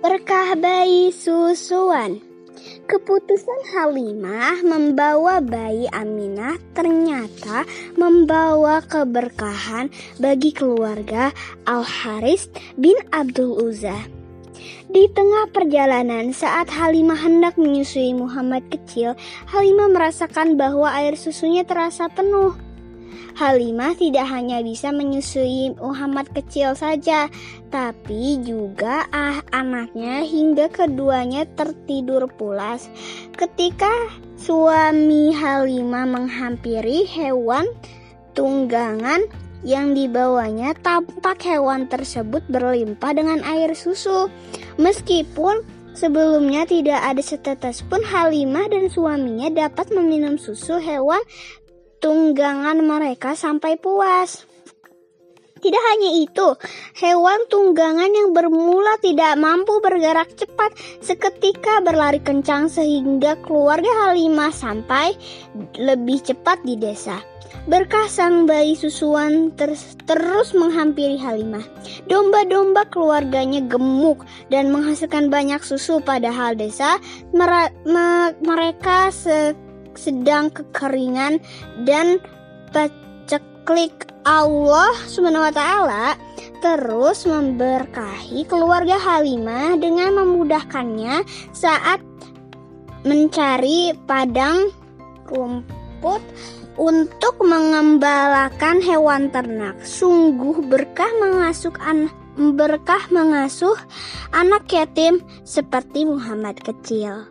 Berkah bayi susuan. Keputusan Halimah membawa bayi Aminah ternyata membawa keberkahan bagi keluarga Al-Haris bin Abdul Uzza. Di tengah perjalanan saat Halimah hendak menyusui Muhammad kecil, Halimah merasakan bahwa air susunya terasa penuh. Halimah tidak hanya bisa menyusui Muhammad kecil saja, tapi juga ah anaknya hingga keduanya tertidur pulas. Ketika suami Halimah menghampiri hewan tunggangan yang dibawanya, tampak hewan tersebut berlimpah dengan air susu. Meskipun Sebelumnya tidak ada setetes pun Halimah dan suaminya dapat meminum susu hewan tunggangan mereka sampai puas. Tidak hanya itu, hewan tunggangan yang bermula tidak mampu bergerak cepat seketika berlari kencang sehingga keluarga Halimah sampai lebih cepat di desa. Berkah sang bayi susuan ter terus menghampiri Halimah. Domba-domba keluarganya gemuk dan menghasilkan banyak susu padahal desa mereka se sedang kekeringan dan paceklik Allah Subhanahu wa taala terus memberkahi keluarga Halimah dengan memudahkannya saat mencari padang rumput untuk mengembalakan hewan ternak. Sungguh berkah mengasuh anak berkah mengasuh anak yatim seperti Muhammad kecil.